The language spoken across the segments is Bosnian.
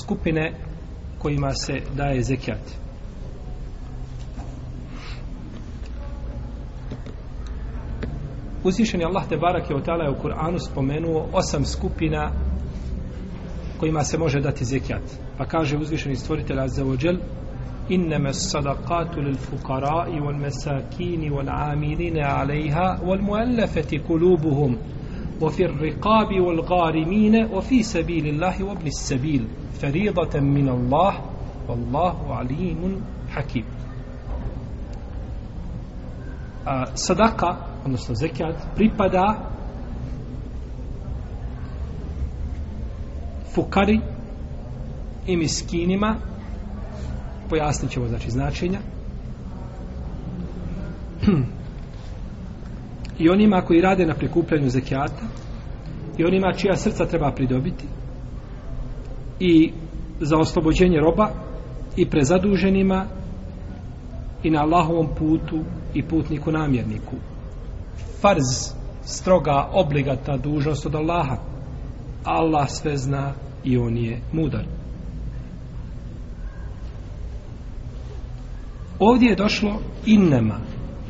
skupine kojima se daje zekijat. Uzvišeni Allah te barake od je u Kur'anu spomenuo osam skupina kojima se može dati zekijat. Pa kaže uzvišeni stvoritelj Azza wa Jal إنما الصدقات للفقراء والمساكين والعاملين عليها والمؤلفة قلوبهم وفي الرقاب والغارمين وفي سبيل الله وابن السبيل فريضة من الله والله عليم حكيم صدقة odnosno zekijat pripada fukari i miskinima pojasnit ćemo znači značenja i onima koji rade na prikupljanju zekijata i onima čija srca treba pridobiti i za oslobođenje roba i prezaduženima i na Allahovom putu i putniku namjerniku. Farz stroga obligata dužnost od Allaha. Allah sve zna i on je mudar. Ovdje je došlo innema.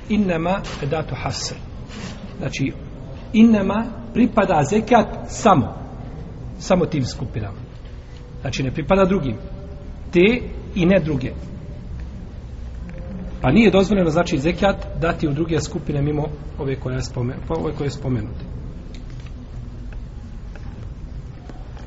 Innema edatu hasr znači innama pripada zekat samo samo tim skupinama. Znači ne pripada drugim. Te i ne druge. Pa nije dozvoljeno znači zekat dati u druge skupine mimo ove koje je spomenute pa ove koje je spomenute